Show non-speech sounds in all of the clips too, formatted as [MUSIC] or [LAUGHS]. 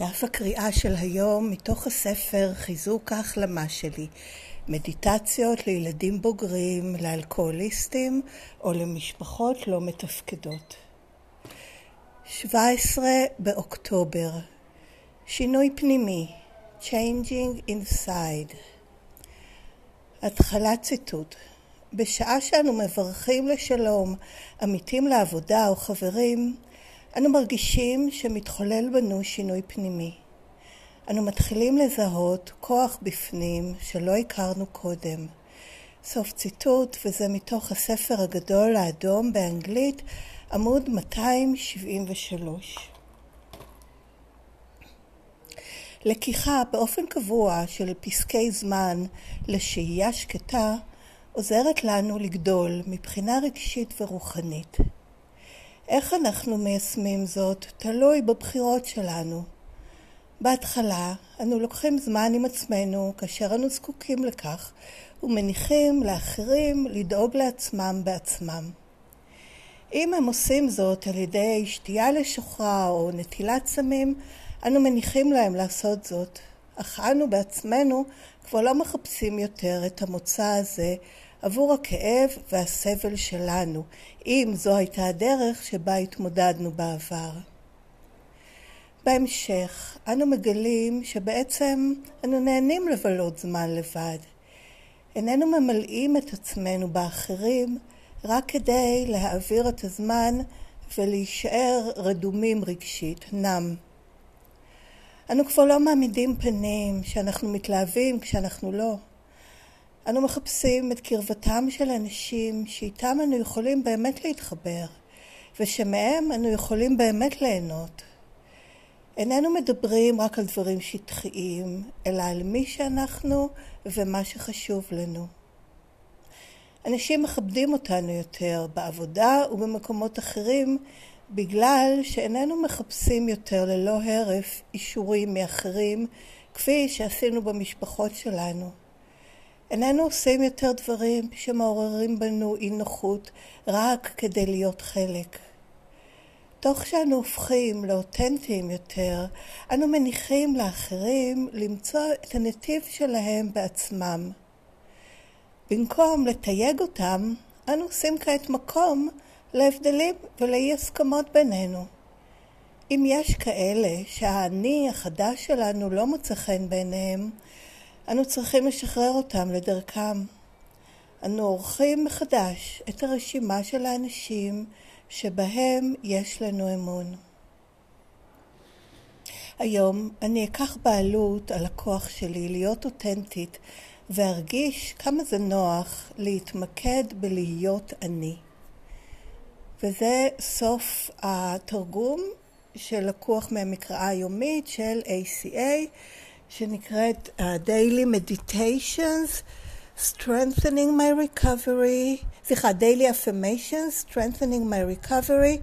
דף הקריאה של היום מתוך הספר חיזוק ההחלמה שלי, מדיטציות לילדים בוגרים, לאלכוהוליסטים או למשפחות לא מתפקדות. 17 באוקטובר שינוי פנימי Changing Inside התחלת ציטוט בשעה שאנו מברכים לשלום, עמיתים לעבודה או חברים, אנו מרגישים שמתחולל בנו שינוי פנימי. אנו מתחילים לזהות כוח בפנים שלא הכרנו קודם. סוף ציטוט, וזה מתוך הספר הגדול האדום באנגלית, עמוד 273. לקיחה באופן קבוע של פסקי זמן לשהייה שקטה עוזרת לנו לגדול מבחינה רגשית ורוחנית. איך אנחנו מיישמים זאת תלוי בבחירות שלנו. בהתחלה אנו לוקחים זמן עם עצמנו כאשר אנו זקוקים לכך ומניחים לאחרים לדאוג לעצמם בעצמם. אם הם עושים זאת על ידי שתייה לשוחרה או נטילת סמים, אנו מניחים להם לעשות זאת, אך אנו בעצמנו כבר לא מחפשים יותר את המוצא הזה עבור הכאב והסבל שלנו, אם זו הייתה הדרך שבה התמודדנו בעבר. בהמשך, אנו מגלים שבעצם אנו נהנים לבלות זמן לבד. איננו ממלאים את עצמנו באחרים רק כדי להעביר את הזמן ולהישאר רדומים רגשית, נם. אנו כבר לא מעמידים פנים שאנחנו מתלהבים כשאנחנו לא. אנו מחפשים את קרבתם של אנשים שאיתם אנו יכולים באמת להתחבר, ושמהם אנו יכולים באמת ליהנות. איננו מדברים רק על דברים שטחיים, אלא על מי שאנחנו ומה שחשוב לנו. אנשים מכבדים אותנו יותר בעבודה ובמקומות אחרים בגלל שאיננו מחפשים יותר ללא הרף אישורים מאחרים כפי שעשינו במשפחות שלנו. איננו עושים יותר דברים שמעוררים בנו אי נוחות רק כדי להיות חלק. תוך שאנו הופכים לאותנטיים יותר, אנו מניחים לאחרים למצוא את הנתיב שלהם בעצמם. במקום לתייג אותם, אנו עושים כעת מקום להבדלים ולאי הסכמות בינינו. אם יש כאלה שהאני החדש שלנו לא מוצא חן בעיניהם, אנו צריכים לשחרר אותם לדרכם. אנו עורכים מחדש את הרשימה של האנשים שבהם יש לנו אמון. היום אני אקח בעלות על הכוח שלי להיות אותנטית וארגיש כמה זה נוח להתמקד בלהיות אני. וזה סוף התרגום שלקוח מהמקראה היומית של ACA שנקראת uh, Daily Meditations, Strengthening My Recovery, סליחה, Daily Affirmations, Strengthening My Recovery,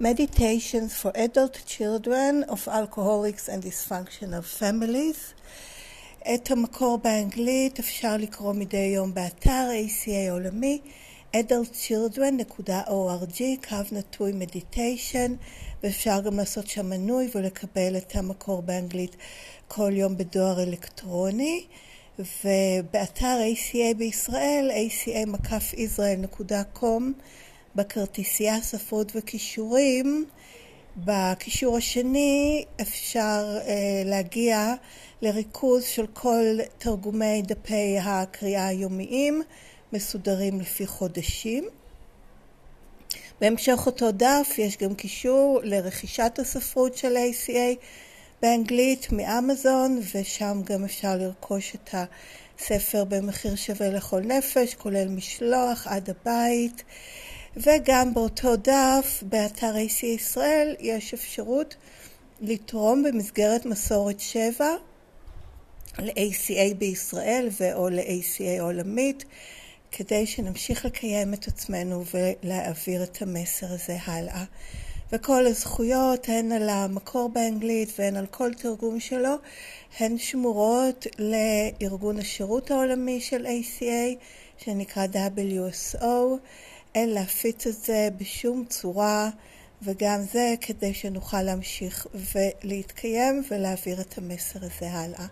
Meditations for Adult Children of Alcoholics and Dysfunctional Families. את המקור באנגלית אפשר לקרוא מדי יום באתר ACA עולמי, adultchildren.org, קו נטוי מדיטיישן, ואפשר גם לעשות שם מנוי ולקבל את המקור באנגלית כל יום בדואר אלקטרוני. ובאתר ACA בישראל, aca-israel.com, בכרטיסייה ספרות וכישורים, בקישור השני אפשר uh, להגיע לריכוז של כל תרגומי דפי הקריאה היומיים, מסודרים לפי חודשים. בהמשך אותו דף יש גם קישור לרכישת הספרות של ACA באנגלית מאמזון, ושם גם אפשר לרכוש את הספר במחיר שווה לכל נפש, כולל משלוח עד הבית. וגם באותו דף, באתר AC ישראל, יש אפשרות לתרום במסגרת מסורת 7 ל-ACA בישראל ו/או ל-ACA עולמית, כדי שנמשיך לקיים את עצמנו ולהעביר את המסר הזה הלאה. וכל הזכויות, הן על המקור באנגלית והן על כל תרגום שלו, הן שמורות לארגון השירות העולמי של ACA, שנקרא WSO. אין להפיץ את זה בשום צורה וגם זה כדי שנוכל להמשיך ולהתקיים ולהעביר את המסר הזה הלאה.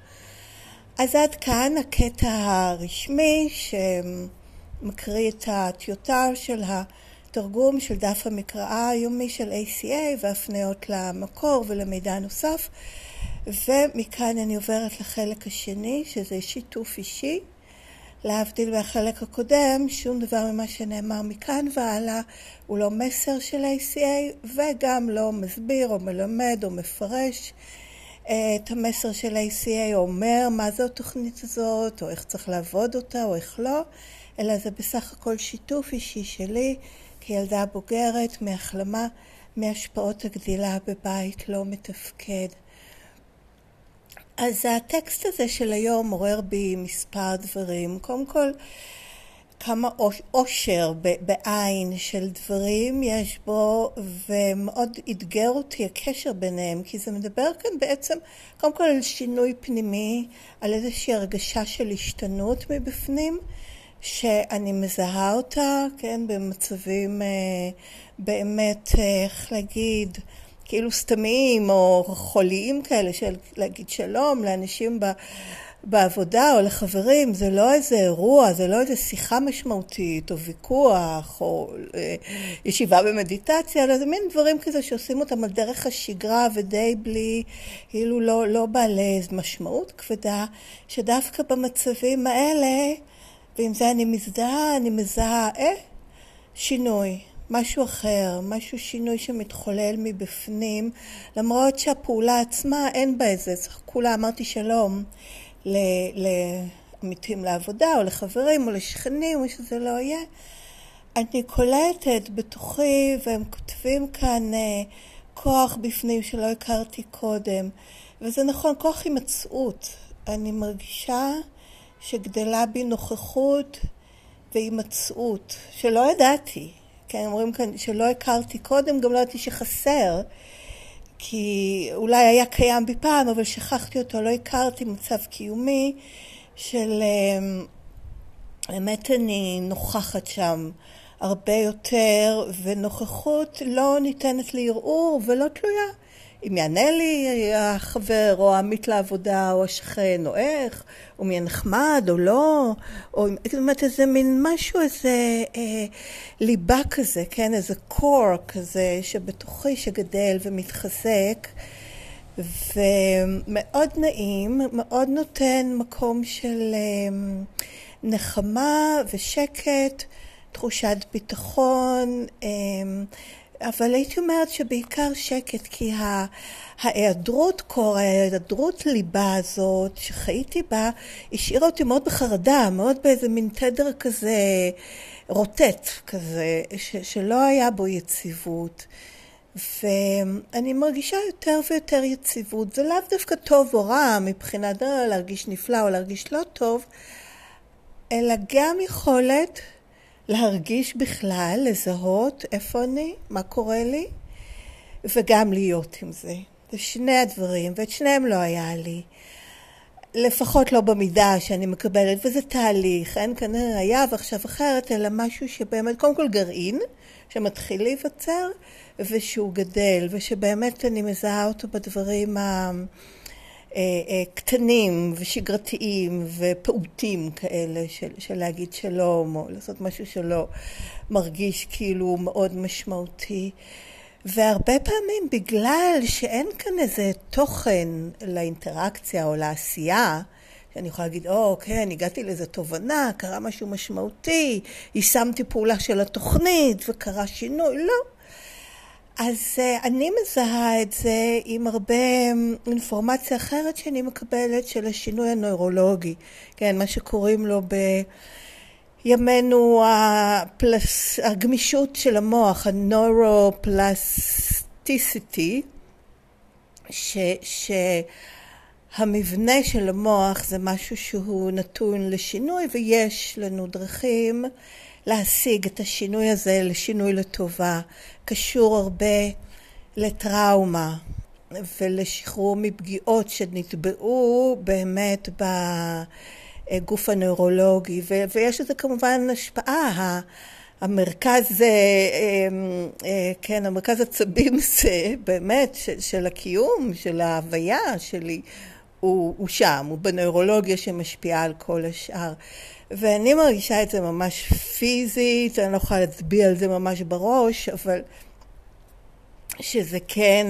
אז עד כאן הקטע הרשמי שמקריא את הטיוטה של התרגום של דף המקראה היומי של ACA והפניות למקור ולמידע נוסף. ומכאן אני עוברת לחלק השני, שזה שיתוף אישי. להבדיל מהחלק הקודם, שום דבר ממה שנאמר מכאן והלאה הוא לא מסר של ACA וגם לא מסביר או מלמד או מפרש את המסר של ACA אומר מה זו התוכנית הזאת או איך צריך לעבוד אותה או איך לא, אלא זה בסך הכל שיתוף אישי שלי כילדה בוגרת מהחלמה מהשפעות הגדילה בבית לא מתפקד. אז הטקסט הזה של היום עורר בי מספר דברים. קודם כל, כמה עושר בעין של דברים יש בו, ומאוד אתגר אותי הקשר ביניהם, כי זה מדבר כאן בעצם, קודם כל על שינוי פנימי, על איזושהי הרגשה של השתנות מבפנים, שאני מזהה אותה, כן, במצבים אה, באמת, אה, איך להגיד, כאילו סתמיים או חוליים כאלה של להגיד שלום לאנשים ב, בעבודה או לחברים, זה לא איזה אירוע, זה לא איזה שיחה משמעותית או ויכוח או אה, ישיבה במדיטציה, אלא זה מין דברים כזה שעושים אותם על דרך השגרה ודי בלי, כאילו לא, לא בעלי משמעות כבדה, שדווקא במצבים האלה, ועם זה אני מזדהה, אני מזהה, אה, שינוי. משהו אחר, משהו שינוי שמתחולל מבפנים, למרות שהפעולה עצמה אין בה איזה, כולה אמרתי שלום לעמיתים לעבודה או לחברים או לשכנים או שזה לא יהיה. אני קולטת בתוכי והם כותבים כאן אה, כוח בפנים שלא הכרתי קודם וזה נכון, כוח הימצאות. אני מרגישה שגדלה בי נוכחות והימצאות שלא ידעתי. כן, אומרים כאן שלא הכרתי קודם, גם לא ידעתי שחסר, כי אולי היה קיים בי פעם, אבל שכחתי אותו, לא הכרתי מצב קיומי של... אמ, באמת אני נוכחת שם הרבה יותר, ונוכחות לא ניתנת לערעור ולא תלויה אם יענה לי החבר או העמית לעבודה או השכן או איך, או מי נחמד או לא, או זאת אומרת איזה מין משהו, איזה אה, ליבה כזה, כן, איזה קור כזה שבתוכי שגדל ומתחזק. ומאוד נעים, מאוד נותן מקום של אה, נחמה ושקט, תחושת ביטחון, אה, אבל הייתי אומרת שבעיקר שקט, כי ההיעדרות קור, ההיעדרות ליבה הזאת שחייתי בה, השאירה אותי מאוד בחרדה, מאוד באיזה מין תדר כזה רוטט כזה, ש, שלא היה בו יציבות. ואני מרגישה יותר ויותר יציבות. זה לאו דווקא טוב או רע מבחינת אה, להרגיש נפלא או להרגיש לא טוב, אלא גם יכולת להרגיש בכלל, לזהות איפה אני, מה קורה לי, וגם להיות עם זה. זה שני הדברים, ואת שניהם לא היה לי. לפחות לא במידה שאני מקבלת, וזה תהליך, אין כאן היה ועכשיו אחרת, אלא משהו שבאמת, קודם כל גרעין, שמתחיל להיווצר, ושהוא גדל, ושבאמת אני מזהה אותו בדברים ה... אה, אה, קטנים ושגרתיים ופעוטים כאלה של, של להגיד שלום או לעשות משהו שלא מרגיש כאילו מאוד משמעותי. והרבה פעמים בגלל שאין כאן איזה תוכן לאינטראקציה או לעשייה, שאני יכולה להגיד, או, כן, הגעתי לאיזה תובנה, קרה משהו משמעותי, יישמתי פעולה של התוכנית וקרה שינוי, לא. אז uh, אני מזהה את זה עם הרבה אינפורמציה אחרת שאני מקבלת של השינוי הנוירולוגי, כן, מה שקוראים לו בימינו הפלס, הגמישות של המוח, הנוירופלסטיסיטי, שהמבנה של המוח זה משהו שהוא נתון לשינוי ויש לנו דרכים להשיג את השינוי הזה לשינוי לטובה. קשור הרבה לטראומה ולשחרור מפגיעות שנטבעו באמת בגוף הנוירולוגי, ויש לזה כמובן השפעה. המרכז, כן, המרכז עצבים [LAUGHS] זה באמת של, של הקיום, של ההוויה שלי, הוא, הוא שם, הוא בנוירולוגיה שמשפיעה על כל השאר. ואני מרגישה את זה ממש פיזית, אני לא יכולה להצביע על זה ממש בראש, אבל שזה כן,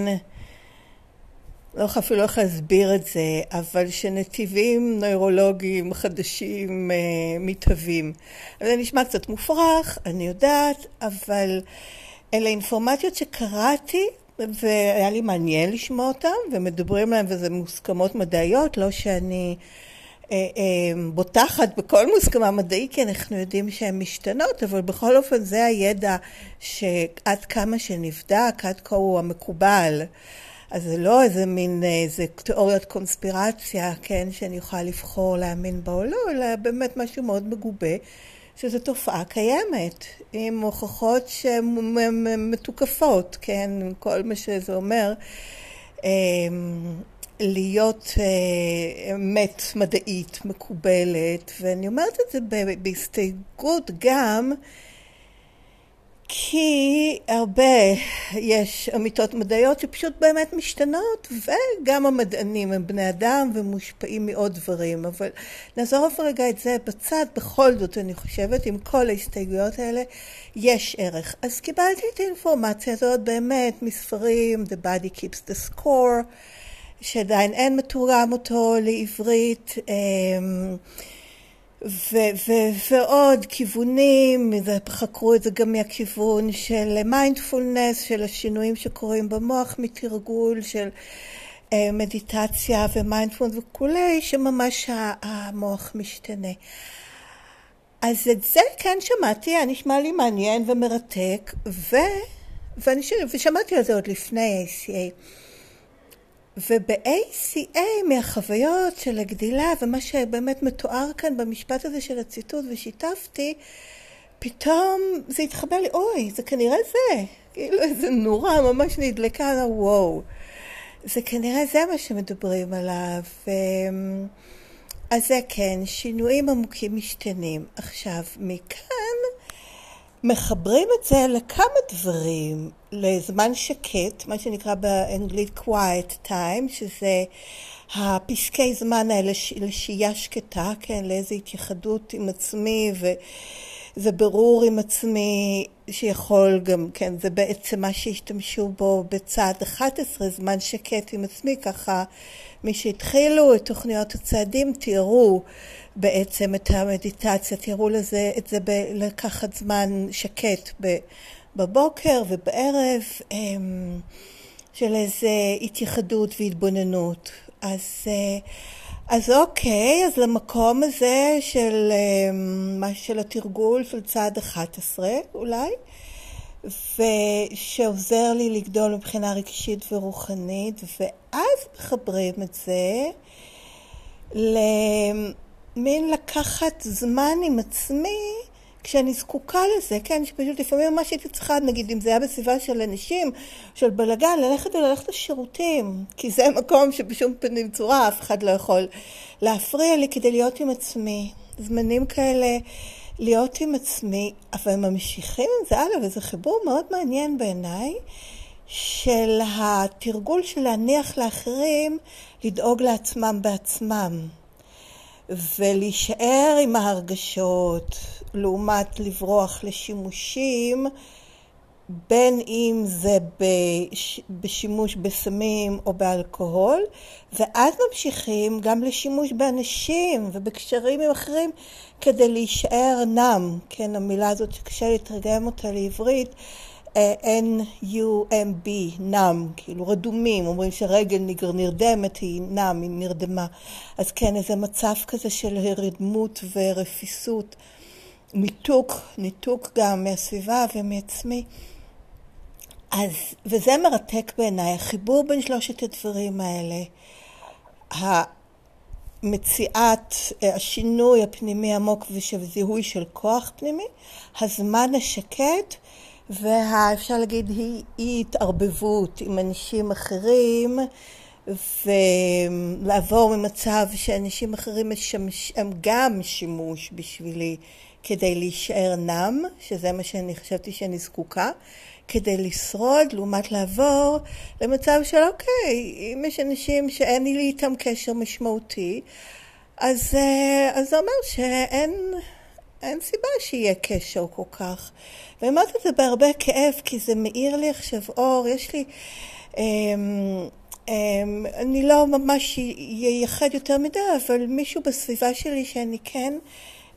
לא יכולה אפילו איך להסביר את זה, אבל שנתיבים נוירולוגיים חדשים אה, מתהווים. זה נשמע קצת מופרך, אני יודעת, אבל אלה אינפורמציות שקראתי והיה לי מעניין לשמוע אותם, ומדברים להם וזה מוסכמות מדעיות, לא שאני בוטחת בכל מוסכמה מדעית, כי אנחנו יודעים שהן משתנות, אבל בכל אופן זה הידע שעד כמה שנבדק, עד כה הוא המקובל. אז זה לא איזה מין, איזה תיאוריית קונספירציה, כן, שאני יכולה לבחור להאמין בה או לא, אלא באמת משהו מאוד מגובה, שזו תופעה קיימת, עם הוכחות שהן מתוקפות, כן, כל מה שזה אומר. להיות אמת מדעית מקובלת, ואני אומרת את זה בהסתייגות גם כי הרבה יש אמיתות מדעיות שפשוט באמת משתנות, וגם המדענים הם בני אדם ומושפעים מעוד דברים, אבל נעזוב רגע את זה בצד, בכל זאת אני חושבת, עם כל ההסתייגויות האלה יש ערך. אז קיבלתי את האינפורמציה הזאת באמת מספרים, The Body Keeps the Score, שעדיין אין מתורגם אותו לעברית. ו- ו- ועוד כיוונים, חקרו את זה גם מהכיוון של מיינדפולנס, של השינויים שקורים במוח מתרגול, של אה, מדיטציה ומיינדפולנס וכולי, שממש המוח משתנה. אז את זה כן שמעתי, היה נשמע לי מעניין ומרתק, ו... ואני, ושמעתי על זה עוד לפני ACA. וב-ACA מהחוויות של הגדילה ומה שבאמת מתואר כאן במשפט הזה של הציטוט ושיתפתי, פתאום זה התחבר לי, אוי, זה כנראה זה, כאילו איזה נורה ממש נדלקה על הוואו. זה כנראה זה מה שמדברים עליו. אז זה כן, שינויים עמוקים משתנים. עכשיו, מכאן מחברים את זה לכמה דברים, לזמן שקט, מה שנקרא באנגלית quiet time, שזה הפסקי זמן האלה לשהייה שקטה, כן, לאיזו התייחדות עם עצמי וזה ברור עם עצמי שיכול גם, כן, זה בעצם מה שהשתמשו בו בצעד 11, זמן שקט עם עצמי, ככה מי שהתחילו את תוכניות הצעדים תיארו בעצם את המדיטציה, תראו לזה, את זה לקחת זמן שקט בבוקר ובערב אמ, של איזה התייחדות והתבוננות. אז, אה, אז אוקיי, אז למקום הזה של, אמ, של התרגול של צעד 11 אולי, ושעוזר לי לגדול מבחינה רגשית ורוחנית, ואז מחברים את זה למין לקחת זמן עם עצמי כשאני זקוקה לזה, כן, שפשוט לפעמים ממש הייתי צריכה, נגיד אם זה היה בסביבה של אנשים, של בלאגן, ללכת וללכת לשירותים, כי זה מקום שבשום פנים צורה אף אחד לא יכול להפריע לי כדי להיות עם עצמי. זמנים כאלה להיות עם עצמי, אבל הם ממשיכים עם זה הלאה, וזה חיבור מאוד מעניין בעיניי, של התרגול של להניח לאחרים לדאוג לעצמם בעצמם. ולהישאר עם ההרגשות לעומת לברוח לשימושים בין אם זה בשימוש בסמים או באלכוהול, ואז ממשיכים גם לשימוש באנשים ובקשרים עם אחרים כדי להישאר נם, כן, המילה הזאת שקשה לתרגם אותה לעברית, N-U-M-B, כאילו רדומים, אומרים שרגל נרדמת היא נם, היא נרדמה. אז כן, איזה מצב כזה של הרדמות ורפיסות, ניתוק, ניתוק גם מהסביבה ומעצמי. אז, וזה מרתק בעיניי, החיבור בין שלושת הדברים האלה, מציאת השינוי הפנימי עמוק ושזיהוי של כוח פנימי, הזמן השקט ואפשר להגיד היא, היא התערבבות עם אנשים אחרים ולעבור ממצב שאנשים אחרים משמש, הם גם שימוש בשבילי כדי להישאר נם, שזה מה שאני חשבתי שאני זקוקה, כדי לשרוד, לעומת לעבור למצב של אוקיי, אם יש אנשים שאין לי איתם קשר משמעותי, אז, אה, אז זה אומר שאין אין סיבה שיהיה קשר כל כך. ואמרתי את זה בהרבה כאב, כי זה מאיר לי עכשיו אור, יש לי... אמ, אמ, אני לא ממש ייחד יותר מדי, אבל מישהו בסביבה שלי שאני כן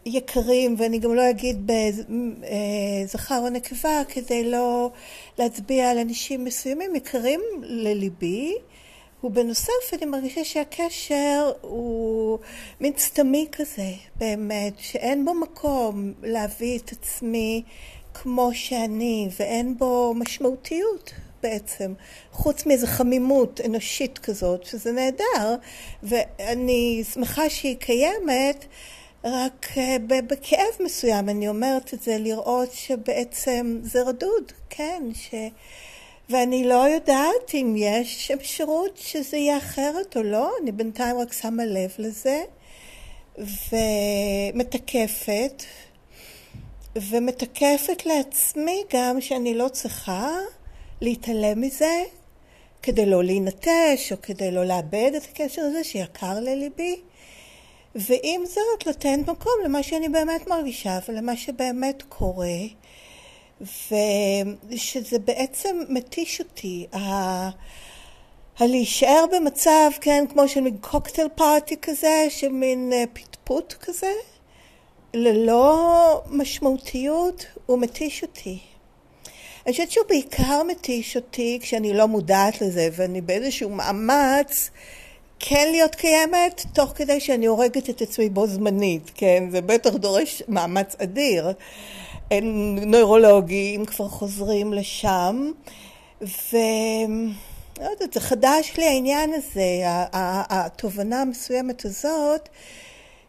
יקרים, ואני גם לא אגיד בזכר אה, או נקבה כדי לא להצביע על אנשים מסוימים, יקרים לליבי. ובנוסף אני מרגישה שהקשר הוא מין סתמי כזה, באמת, שאין בו מקום להביא את עצמי כמו שאני, ואין בו משמעותיות בעצם, חוץ מאיזו חמימות אנושית כזאת, שזה נהדר, ואני שמחה שהיא קיימת, רק אה, בכאב מסוים אני אומרת את זה, לראות שבעצם זה רדוד, כן, ש... ואני לא יודעת אם יש אפשרות שזה יהיה אחרת או לא, אני בינתיים רק שמה לב לזה, ומתקפת, ומתקפת לעצמי גם שאני לא צריכה להתעלם מזה כדי לא להינטש או כדי לא לאבד את הקשר הזה שיקר לליבי. ועם זאת לתת מקום למה שאני באמת מרגישה ולמה שבאמת קורה ושזה בעצם מתיש אותי. הלהישאר במצב, כן, כמו של מין קוקטייל פארטי כזה, של מין אה, פטפוט כזה, ללא משמעותיות, הוא מתיש אותי. אני חושבת שהוא בעיקר מתיש אותי כשאני לא מודעת לזה, ואני באיזשהו מאמץ כן להיות קיימת, תוך כדי שאני הורגת את עצמי בו זמנית, כן? זה בטח דורש מאמץ אדיר. נוירולוגי, אם כבר חוזרים לשם, ו... לא יודעת, זה חדש לי העניין הזה, התובנה המסוימת הזאת,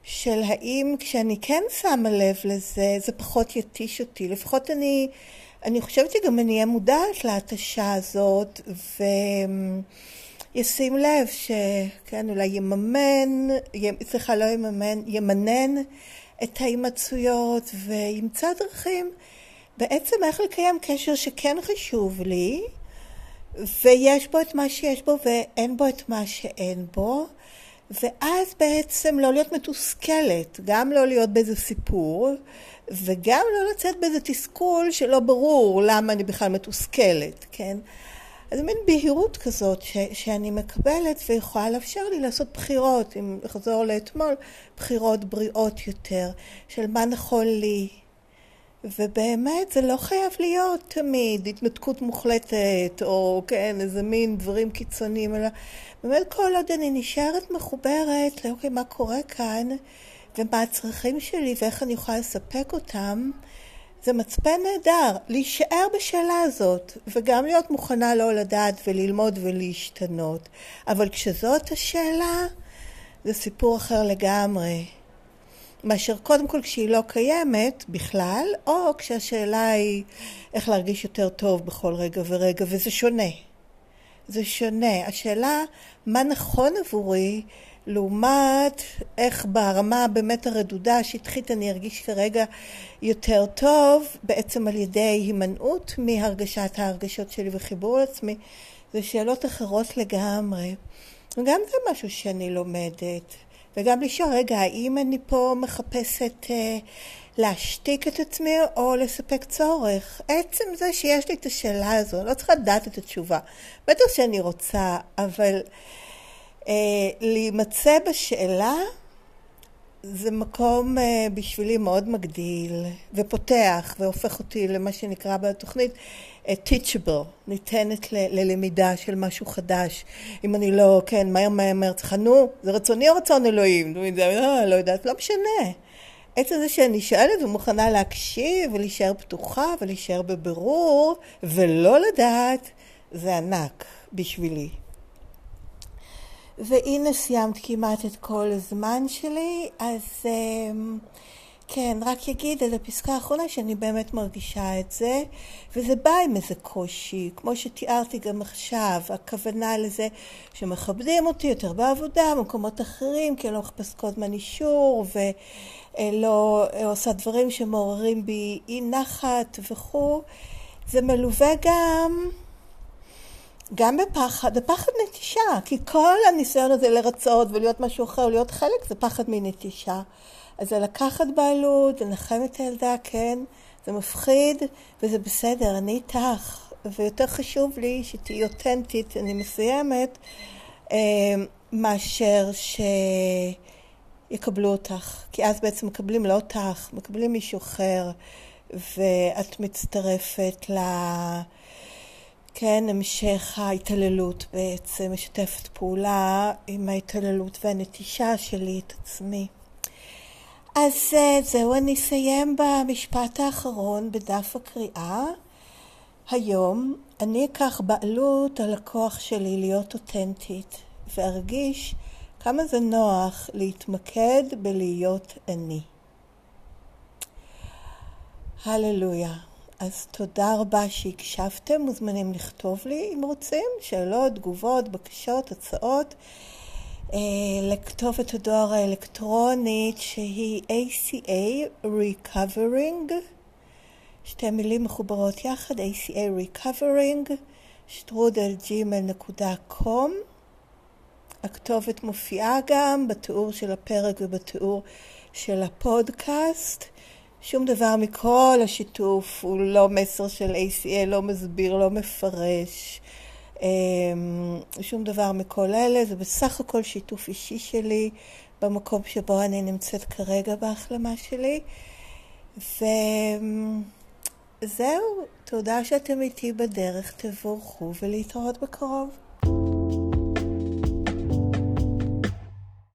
של האם כשאני כן שמה לב לזה, זה פחות יתיש אותי. לפחות אני, אני חושבת שגם אני אהיה מודעת להתשה הזאת, וישים לב שכן, אולי יממן, סליחה, לא יממן, ימנן את ההימצאויות וימצא דרכים בעצם איך לקיים קשר שכן חשוב לי ויש בו את מה שיש בו ואין בו את מה שאין בו ואז בעצם לא להיות מתוסכלת, גם לא להיות באיזה סיפור וגם לא לצאת באיזה תסכול שלא ברור למה אני בכלל מתוסכלת, כן? אז מין בהירות כזאת ש, שאני מקבלת ויכולה לאפשר לי לעשות בחירות, אם לחזור לאתמול, בחירות בריאות יותר, של מה נכון לי. ובאמת זה לא חייב להיות תמיד התנתקות מוחלטת, או כן, איזה מין דברים קיצוניים, אלא באמת כל עוד אני נשארת מחוברת לאוקיי, מה קורה כאן, ומה הצרכים שלי, ואיך אני יכולה לספק אותם, זה מצפן נהדר, להישאר בשאלה הזאת, וגם להיות מוכנה לא לדעת וללמוד ולהשתנות. אבל כשזאת השאלה, זה סיפור אחר לגמרי. מאשר קודם כל כשהיא לא קיימת בכלל, או כשהשאלה היא איך להרגיש יותר טוב בכל רגע ורגע, וזה שונה. זה שונה. השאלה מה נכון עבורי לעומת איך ברמה באמת הרדודה, השטחית, אני ארגיש כרגע יותר טוב, בעצם על ידי הימנעות מהרגשת ההרגשות שלי וחיבור לעצמי, זה שאלות אחרות לגמרי. וגם זה משהו שאני לומדת. וגם לשאול, רגע, האם אני פה מחפשת אה, להשתיק את עצמי או לספק צורך? עצם זה שיש לי את השאלה הזו, אני לא צריכה לדעת את התשובה. בטח שאני רוצה, אבל... אה, להימצא בשאלה זה מקום אה, בשבילי מאוד מגדיל ופותח והופך אותי למה שנקרא בתוכנית אה, teachable, ניתנת ללמידה של משהו חדש. אם אני לא, כן, מהר מהר מהר צריכה, נו, זה רצוני או רצון אלוהים? זה, לא, לא יודעת, לא משנה. עצם זה שאני שואלת ומוכנה להקשיב ולהישאר פתוחה ולהישאר בבירור ולא לדעת, זה ענק בשבילי. והנה סיימת כמעט את כל הזמן שלי, אז אמ, כן, רק אגיד על הפסקה האחרונה שאני באמת מרגישה את זה, וזה בא עם איזה קושי, כמו שתיארתי גם עכשיו, הכוונה לזה שמכבדים אותי יותר בעבודה, במקומות אחרים, כי אני לא מחפשת כל הזמן אישור, ו... לא עושה דברים שמעוררים בי אי נחת וכו', זה מלווה גם גם בפחד, בפחד נטישה, כי כל הניסיון הזה לרצות ולהיות משהו אחר, להיות חלק, זה פחד מנטישה. אז זה לקחת בעלות, לנחם את הילדה, כן, זה מפחיד, וזה בסדר, אני איתך. ויותר חשוב לי שתהיי אותנטית, אני מסיימת, אה, מאשר שיקבלו אותך. כי אז בעצם מקבלים לא אותך, מקבלים מישהו אחר, ואת מצטרפת ל... כן, המשך ההתעללות בעצם, משתפת פעולה עם ההתעללות והנטישה שלי את עצמי. אז אה, זהו, אני אסיים במשפט האחרון בדף הקריאה. היום אני אקח בעלות על הכוח שלי להיות אותנטית וארגיש כמה זה נוח להתמקד בלהיות אני. הללויה. אז תודה רבה שהקשבתם, מוזמנים לכתוב לי אם רוצים, שאלות, תגובות, בקשות, הצעות. אה, לכתוב את הדואר האלקטרונית שהיא ACA Recovering, שתי מילים מחוברות יחד, ACA Recovering, שטרודל gmail.com. הכתובת מופיעה גם בתיאור של הפרק ובתיאור של הפודקאסט. שום דבר מכל השיתוף הוא לא מסר של ACA, לא מסביר, לא מפרש. אמ, שום דבר מכל אלה, זה בסך הכל שיתוף אישי שלי במקום שבו אני נמצאת כרגע בהחלמה שלי. וזהו, תודה שאתם איתי בדרך, תבורכו ולהתראות בקרוב.